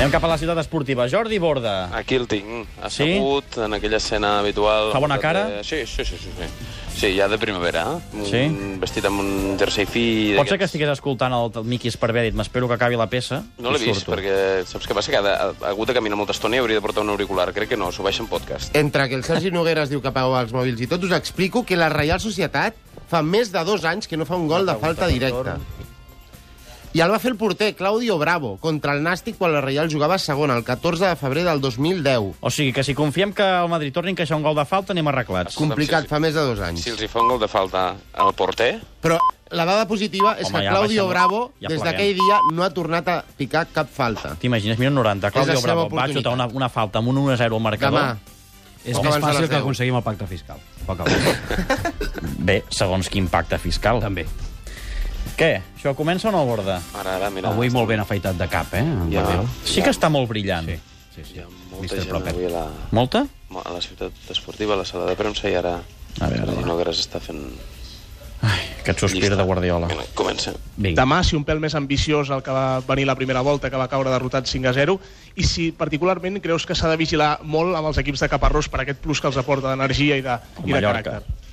Anem cap a la ciutat esportiva. Jordi Borda. Aquí el tinc, assegut, sí? en aquella escena habitual. Fa bona cara? De... Sí, sí, sí, sí, sí. Sí, ja de primavera, eh? Sí? Vestit amb un jersei fi... Pot ser que estigués escoltant el, el Miqui Esparvé, dit, m'espero que acabi la peça No l'he vist, surto. perquè saps què passa? Que ha, de, ha hagut de caminar molta estona i hauria de portar un auricular. Crec que no, s'ho baixa en podcast. Entre que el Sergi Nogueras diu que apagueu els mòbils i tot, us explico que la Reial Societat fa més de dos anys que no fa un gol de falta directa. I el va fer el porter, Claudio Bravo, contra el Nàstic quan la Reial jugava a segona, el 14 de febrer del 2010. O sigui que si confiem que el Madrid torni a encaixar un gol de falta, anem arreglats. Complicat, sí, fa més de dos anys. Si els hi fa un gol de falta al porter, Però la dada positiva és Home, que ja Claudio baixem- Bravo, ja des d'aquell dia, no ha tornat a picar cap falta. T'imagines, minut 90, Claudio Bravo va xutar una, una falta amb un 1-0 al marcador. Demà. És més fàcil que aconseguim el pacte fiscal. Poc. Bé, segons quin pacte fiscal. També. Què? Això comença o no, Borda? ara, ara, mira... Avui molt ben afaitat de cap, eh? Ja. Guardiola. Sí que està molt brillant. Sí, sí, sí. Hi ha molta Mister gent Proper. avui a la, Molta? a la ciutat esportiva, a la sala de premsa, i ara... A veure, va. Nogueras està fent... Ai, aquest sospir llista. de Guardiola. Vinga, comença. Vinga. Demà, si un pèl més ambiciós el que va venir la primera volta, que va caure derrotat 5 a 0, i si particularment creus que s'ha de vigilar molt amb els equips de Caparrós per aquest plus que els aporta d'energia i de, i de Mallorca. caràcter.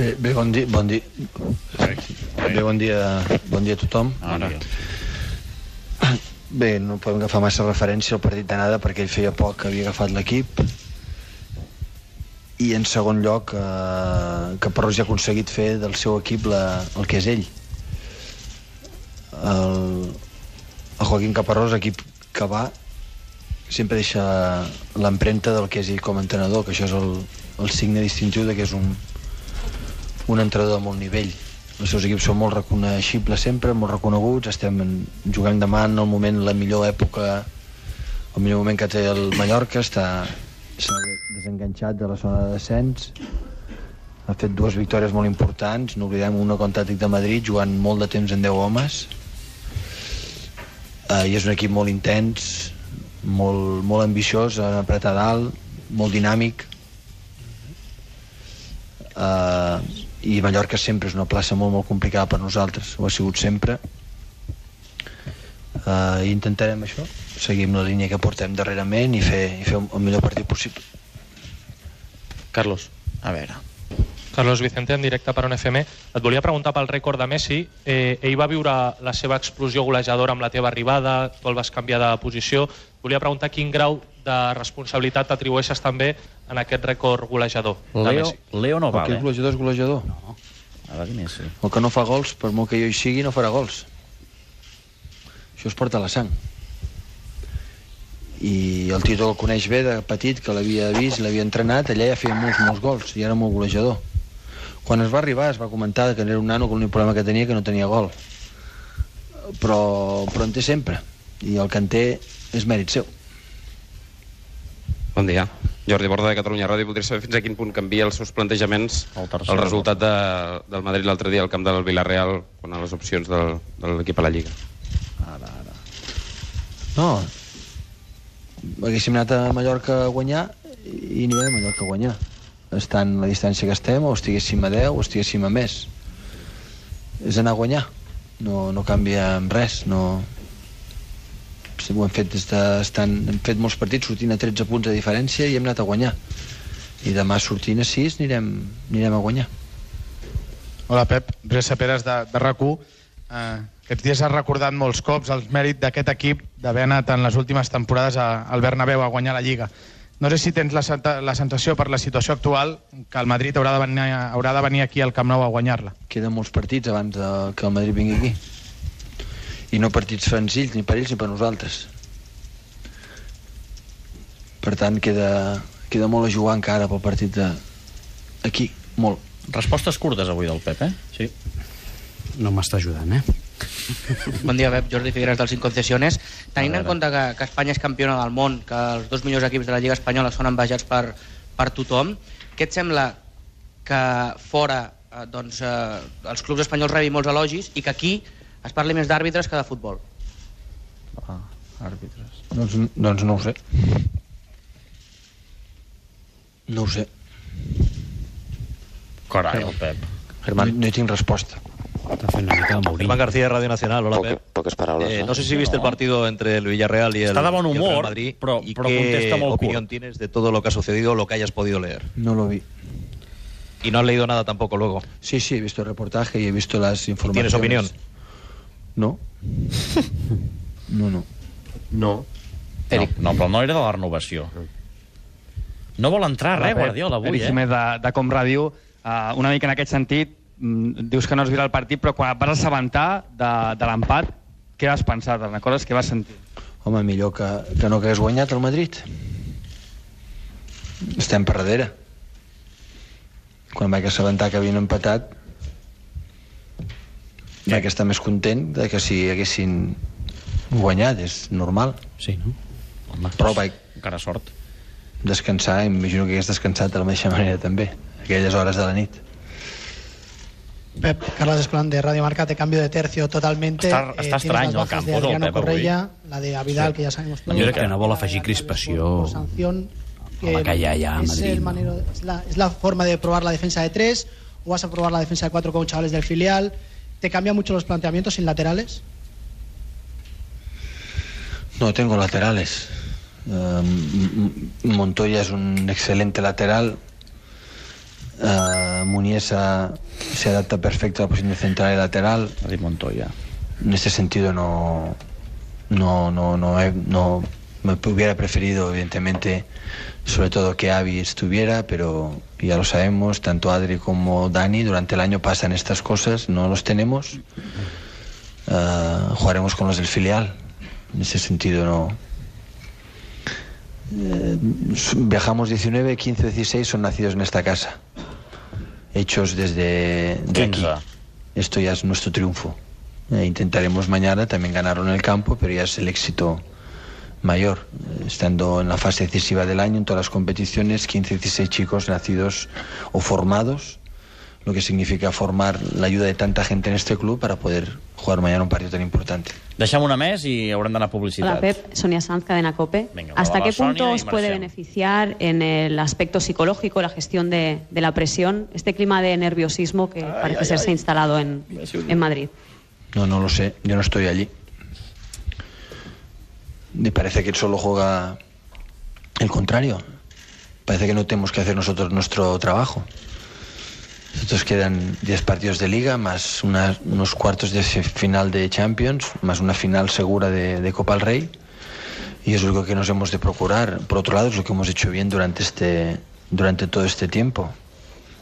Bé, bé, bon dia, bon dia. Bé, bon dia, bon dia a tothom. Ara. Bé, no podem agafar massa referència al partit d'anada perquè ell feia poc que havia agafat l'equip. I en segon lloc, eh, que Parrós ja ha aconseguit fer del seu equip la, el que és ell. El, el Joaquín Caparrós, equip que va, sempre deixa l'empremta del que és ell com a entrenador, que això és el, el signe distintiu de que és un, un entrenador de molt nivell. Els seus equips són molt reconeixibles sempre, molt reconeguts, estem jugant demà en el moment, la millor època, el millor moment que té el Mallorca, està s'ha desenganxat de la zona de descens, ha fet dues victòries molt importants, no oblidem una contra de Madrid, jugant molt de temps en 10 homes, uh, i és un equip molt intens, molt, molt ambiciós, en apretar dalt, molt dinàmic, uh, i Mallorca sempre és una plaça molt, molt complicada per nosaltres, ho ha sigut sempre. Uh, intentarem això, seguir amb la línia que portem darrerament i fer, i fer el millor partit possible. Carlos. A veure. Carlos Vicente, en directe per on FM. Et volia preguntar pel rècord de Messi. Eh, ell va viure la seva explosió golejadora amb la teva arribada, tu el vas canviar de posició. Et volia preguntar quin grau de responsabilitat t'atribueixes també en aquest rècord golejador de Leo, Messi. Leo no El que és golejador és golejador. No. A veure, Messi. El que no fa gols, per molt que jo hi sigui, no farà gols. Això es porta a la sang. I el Tito el coneix bé de petit, que l'havia vist, l'havia entrenat, allà ja feia molts, molts gols, i era molt golejador. Quan es va arribar es va comentar que era un nano que l'únic problema que tenia que no tenia gol. Però, però en té sempre, i el que en té és mèrit seu. Bon dia. Jordi Borda de Catalunya Ràdio. Voldria saber fins a quin punt canvia els seus plantejaments El tercer el resultat de, del Madrid l'altre dia al camp del Villarreal quan a les opcions del, de l'equip a la Lliga. No, haguéssim anat a Mallorca a guanyar i anirem a Mallorca a guanyar. Estant la distància que estem, o estiguéssim a 10 o estiguéssim a més. És anar a guanyar. No, no canvia res. No... Sí, ho hem fet des de... Estan... Hem fet molts partits sortint a 13 punts de diferència i hem anat a guanyar. I demà sortint a 6 anirem, anirem a guanyar. Hola, Pep. Resa Peres, de, de RAC1. Uh, aquests dies has recordat molts cops el mèrit d'aquest equip d'haver anat en les últimes temporades a, al Bernabéu a guanyar la Lliga. No sé si tens la, la sensació per la situació actual que el Madrid haurà de venir, haurà de venir aquí al Camp Nou a guanyar-la. Queden molts partits abans de que el Madrid vingui aquí. I no partits senzills, ni per ells ni per nosaltres. Per tant, queda, queda molt a jugar encara pel partit de... aquí, molt. Respostes curtes avui del Pep, eh? Sí. No m'està ajudant, eh? Bon dia, Pep. Jordi Figueres dels Inconcesiones. Tenint en compte que, que Espanya és campiona del món, que els dos millors equips de la Lliga Espanyola són envejats per, per tothom, què et sembla que fora eh, doncs, eh, els clubs espanyols rebin molts elogis i que aquí es parli més d'àrbitres que de futbol? Ah, àrbitres. Doncs, doncs no ho sé. No ho sé. Carai, el Pep. No, no hi tinc resposta. Está fent una mica de Mourinho. Germán García, Radio Nacional. Hola, Poque- Pep. poques paraules, Eh, no? no sé si viste el partido entre el Villarreal y el, Está de el humor, Real Madrid. pero- ¿Y pero qué contesta molt opinión curt. tienes de todo lo que ha sucedido o lo que hayas podido leer? No lo vi. Y no has leído nada tampoco luego. Sí, sí, he visto el reportaje y he visto las informaciones. ¿Tienes opinión? No. No, no. No. No, no, però no era de la renovació. No vol entrar res, Guardiola, avui, Eric eh? Jiménez de, de Com Ràdio, uh, una mica en aquest sentit, mm, dius que no es vira el partit, però quan et vas assabentar de, de l'empat, què vas pensar? Te'n recordes? Què vas sentir? Home, millor que, que no que hagués guanyat el Madrid. Estem per darrere. Quan vaig assabentar que havien empatat, vaig estar més content de que si haguessin guanyat, és normal. Sí, no? Home, Però vaig encara sort. descansar, imagino que hagués descansat de la mateixa manera també, aquelles hores de la nit. Pep, Carlos Esplan de Radio Marca te cambio de tercio totalmente. Eh, Está- está tienes extraño las el de del Pep avui. Correia, la de Avidal, que ya sabemos todos. Jo crec que no vol afegir crispació. Sanción. Home, que ja hi ha a es, Madrid, el no? manero- es, la, es la forma de probar la defensa de tres o vas a probar la defensa de cuatro con chavales del filial. ¿Te cambian mucho los planteamientos sin laterales? No tengo laterales. Eh, M- M- Montoya es un excelente lateral. Eh, Muniesa se adapta perfecto a la posición de central y lateral. Montoya. En este sentido no, no, no, no, no me hubiera preferido evidentemente sobre todo que Avi estuviera, pero ya lo sabemos, tanto Adri como Dani durante el año pasan estas cosas, no los tenemos. Eh, jugaremos con los del filial. En ese sentido no. Eh, viajamos 19, 15, 16 son nacidos en esta casa. Hechos desde de aquí. 15. Esto ya es nuestro triunfo. Eh, intentaremos mañana también ganarlo en el campo, pero ya es el éxito mayor. Estando en la fase decisiva del año, en todas las competiciones, 15, 16 chicos nacidos o formados, lo que significa formar la ayuda de tanta gente en este club para poder jugar mañana un partido tan importante. Deixem una més i haurem d'anar a publicitat. Hola Pep, Sonia Sanz, Cadena Cope. Venga, ¿Hasta qué punto os puede beneficiar en el aspecto psicológico, la gestión de, de la presión, este clima de nerviosismo que parece ay, ser se ha instalado en, en Madrid? No, no lo sé, yo no estoy allí. Me parece que solo juega el contrario. Parece que no tenemos que hacer nosotros nuestro trabajo. Nosotros quedan 10 partidos de liga, más unos cuartos de fi- final de Champions, más una final segura de, Copa del Rey. Y es lo que nos hemos de procurar. Por otro lado, es lo que hemos hecho bien durante, este, durante todo este tiempo.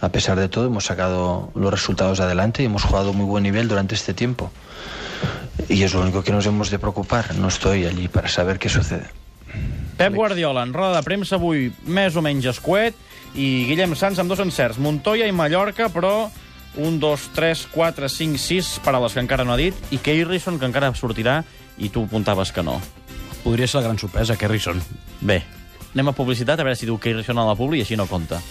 A pesar de todo, hemos sacado los resultados adelante y hemos jugado muy buen nivel durante este tiempo. Y es lo único que nos hemos de preocupar. No estoy allí para saber qué sucede. Pep Guardiola, en roda de premsa avui més o menys escuet, i Guillem Sanz amb dos encerts, Montoya i Mallorca, però un, dos, tres, quatre, cinc, sis paraules que encara no ha dit, i Keirison, que encara sortirà, i tu apuntaves que no. Podria ser la gran sorpresa, Keirison. Bé, anem a publicitat, a veure si diu Keirison a la publi, i així no compta.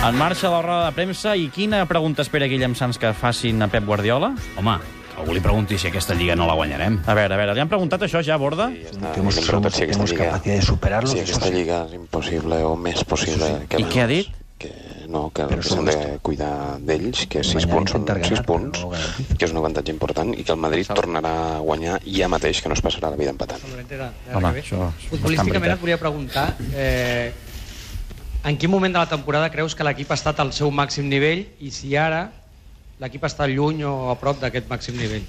En marxa la roda de premsa, i quina pregunta espera Guillem Sanz que facin a Pep Guardiola? Home, algú li pregunti si aquesta lliga no la guanyarem. A veure, a veure, li han preguntat això ja, Borda? Sí, ja hem preguntat si aquesta tenemos lliga... capacidad de superarlo, Si aquesta sí. lliga és impossible o més possible que I què ha dit? Que no, que, que s'han sobre de cuidar d'ells, que 6 Mañana punts són intentar 6 ganar, però punts, que és un avantatge important, i que el Madrid tornarà a guanyar ja mateix, que no es passarà la vida empatant. Home, això és Futbolísticament et volia preguntar eh, en quin moment de la temporada creus que l'equip ha estat al seu màxim nivell i si ara l'equip està lluny o a prop d'aquest màxim nivell?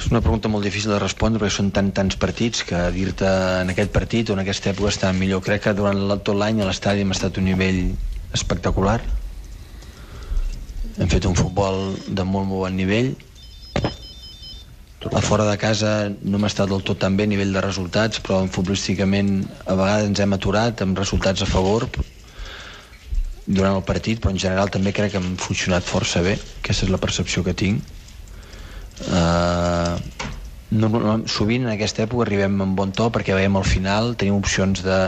És una pregunta molt difícil de respondre perquè són tant tants partits que dir-te en aquest partit o en aquesta època està millor. Crec que durant tot l'any a l'estadi hem estat un nivell espectacular. Hem fet un futbol de molt, molt bon nivell. A fora de casa no hem estat del tot tan bé a nivell de resultats, però futbolísticament a vegades ens hem aturat amb resultats a favor durant el partit, però en general també crec que hem funcionat força bé. Aquesta és la percepció que tinc. Uh, no, no, sovint en aquesta època arribem en bon to perquè veiem al final, tenim opcions de,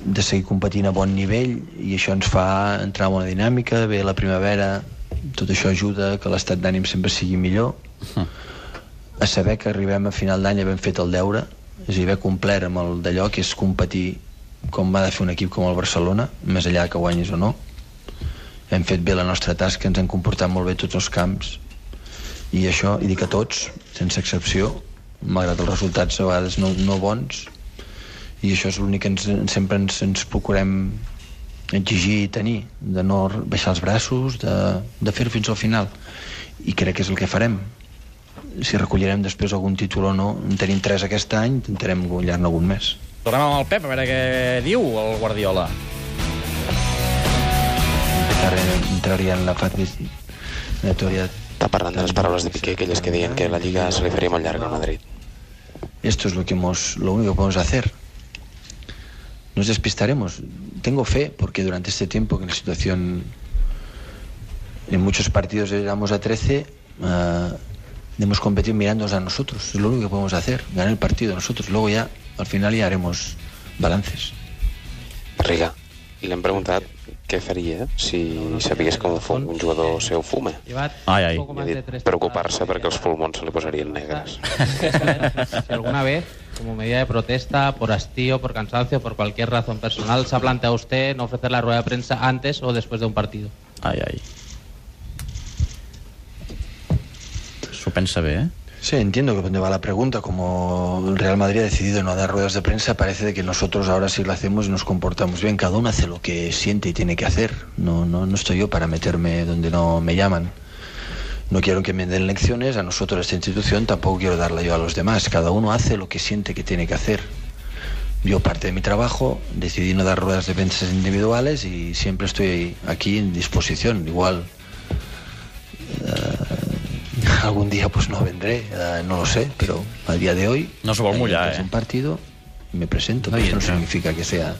de seguir competint a bon nivell i això ens fa entrar en una dinàmica, ve la primavera, tot això ajuda que l'estat d'ànim sempre sigui millor. A saber que arribem a final d'any havent fet el deure, és a dir, complert amb el d'allò que és competir com va de fer un equip com el Barcelona, més enllà que guanyis o no. Hem fet bé la nostra tasca, ens han comportat molt bé tots els camps, i això, i dic a tots, sense excepció, malgrat els resultats a vegades no, no bons, i això és l'únic que ens, sempre ens, ens procurem exigir i tenir, de no baixar els braços, de, de fer-ho fins al final. I crec que és el que farem. Si recollirem després algun títol o no, en tenim tres aquest any, intentarem guanyar-ne algun més. Tornem amb el Pep, a veure què diu el Guardiola. Entraria en la fase de teoría Està parlant de les paraules de Piqué, aquelles que deien que la Lliga se li faria molt llarga al Madrid. Esto es lo que hemos, lo único que podemos hacer. Nos despistaremos. Tengo fe porque durante este tiempo que la situación en muchos partidos éramos a 13, ah, hemos competido mirándonos a nosotros. Es lo único que podemos hacer, ganar el partido nosotros. Luego ya, al final ya haremos balances. Riga, i l'hem preguntat què faria si sabés que un, un jugador seu fuma. Ai, ai. I ha dit preocupar-se perquè els pulmons se li posarien negres. Si alguna vez, como medida de protesta, por hastío, por cansancio, por cualquier razón personal, se ha planteado usted no ofrecer la rueda de prensa antes o después de un partido. Ai, ai. S'ho pensa eh? Sí, entiendo que donde va la pregunta. Como el Real Madrid ha decidido no dar ruedas de prensa, parece de que nosotros ahora sí lo hacemos y nos comportamos bien. Cada uno hace lo que siente y tiene que hacer. No, no, no estoy yo para meterme donde no me llaman. No quiero que me den lecciones a nosotros, esta institución, tampoco quiero darla yo a los demás. Cada uno hace lo que siente que tiene que hacer. Yo, parte de mi trabajo, decidí no dar ruedas de prensa individuales y siempre estoy aquí en disposición. Igual algún día pues no vendré, eh, no lo sé, pero a día de hoy No se mullar, es eh? un partido, me presento, No, pero y esto no significa que sea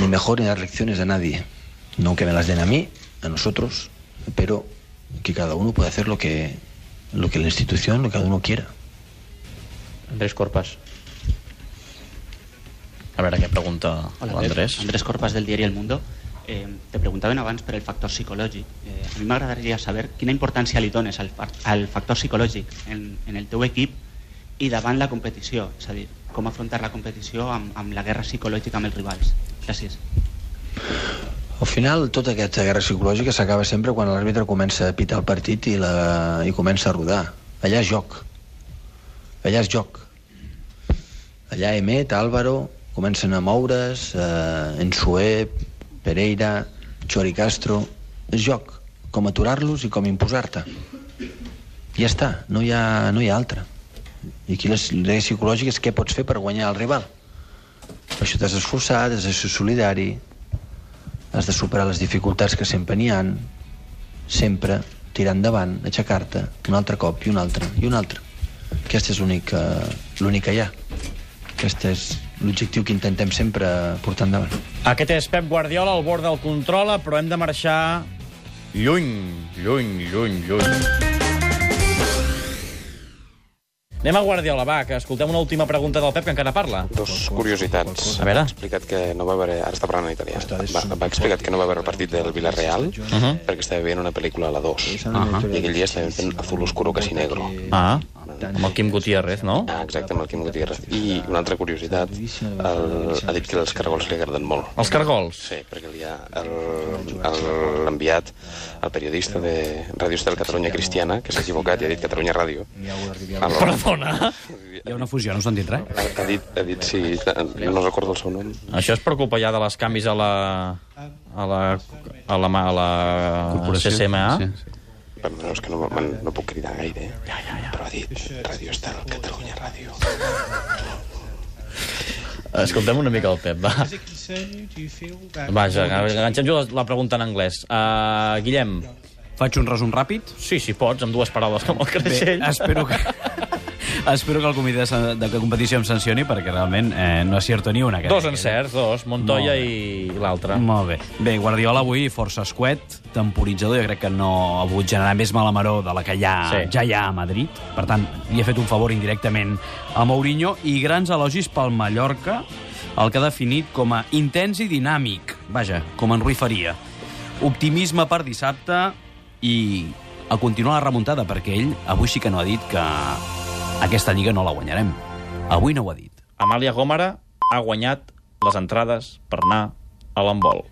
ni mejor ni dar lecciones a nadie. No que me las den a mí, a nosotros, pero que cada uno puede hacer lo que, lo que la institución, lo que cada uno quiera. Andrés Corpas. A veure què pregunta Hola, Pep. l'Andrés. Andrés Corpas del diari El Mundo. Eh, te preguntaven abans per el factor psicològic. Eh, a mi m'agradaria saber quina importància li dones al, al factor psicològic en, en el teu equip i davant la competició. És a dir, com afrontar la competició amb, amb la guerra psicològica amb els rivals. Gràcies. Al final, tota aquesta guerra psicològica s'acaba sempre quan l'àrbitre comença a pitar el partit i, la, i comença a rodar. Allà és joc. Allà és joc. Allà Emet, Álvaro, comencen a moure's, eh, Ensué, Pereira, Chori Castro... És joc. Com aturar-los i com imposar-te. Ja està, no hi ha, no hi ha altra. I aquí la guerra psicològica és què pots fer per guanyar el rival. Per això t'has d'esforçar, has de ser solidari, has de superar les dificultats que sempre n'hi han, sempre tirar endavant, aixecar-te, un altre cop i un altre i un altre. Aquesta és l'únic que- l'únic que hi ha. Aquest és l'objectiu que intentem sempre portar endavant. Aquest és Pep Guardiola, al bord del controla, però hem de marxar lluny, lluny, lluny, lluny. Anem a Guardiola, va, que escoltem una última pregunta del Pep, que encara parla. Dos curiositats. A veure. Ha explicat que no va veure... Ara està parlant en italià. Va, va explicat que no va veure el partit del Villarreal Mhm. perquè estava veient una pel·lícula a la 2. Ahà. I aquell dia estava fent Azul Oscuro Casi Negro. Ah, amb el Quim Gutiérrez, no? Ah, exacte, amb el Quim Gutiérrez. I una altra curiositat, el, ha dit que els cargols li agraden molt. Els cargols? Sí, perquè li ha el- el- l'enviat el periodista de Ràdio Estel Catalunya Cristiana, que s'ha equivocat i ha dit Catalunya Ràdio. Perdona? Hi ha una fusió, no s'han dit res? Ha, ha dit, ha dit sí, no recordo el seu nom. Això és per culpa ja de les canvis a la... a la... a la, a la Corporació, CCMA? sí, Perdó, és que no, no, puc cridar gaire. Ja, ja, ja. Dit Ràdio Estel Catalunya Ràdio. Escoltem una mica el Pep, va. Vaja, enganxem-jo la, la pregunta en anglès. Uh, Guillem. Faig un resum ràpid? Sí, sí, pots, amb dues paraules com el Bé, creixell. espero que... Espero que el comitè de, san- de competició em sancioni perquè realment eh, no acierto ni una. Dos encerts, dos, Montoya i l'altre. Molt bé. Bé, Guardiola avui força escuet, temporitzador, jo crec que no ha volgut generar més malamaró de la que ja, Sí. sí. ja hi ha a Madrid. Per tant, li ha fet un favor indirectament a Mourinho i grans elogis pel Mallorca, el que ha definit com a intens i dinàmic. Vaja, com en Rui faria. Optimisme per dissabte i a continuar la remuntada, perquè ell avui sí que no ha dit que aquesta lliga no la guanyarem. Avui no ho ha dit. Amàlia Gómara ha guanyat les entrades per anar a l'embol.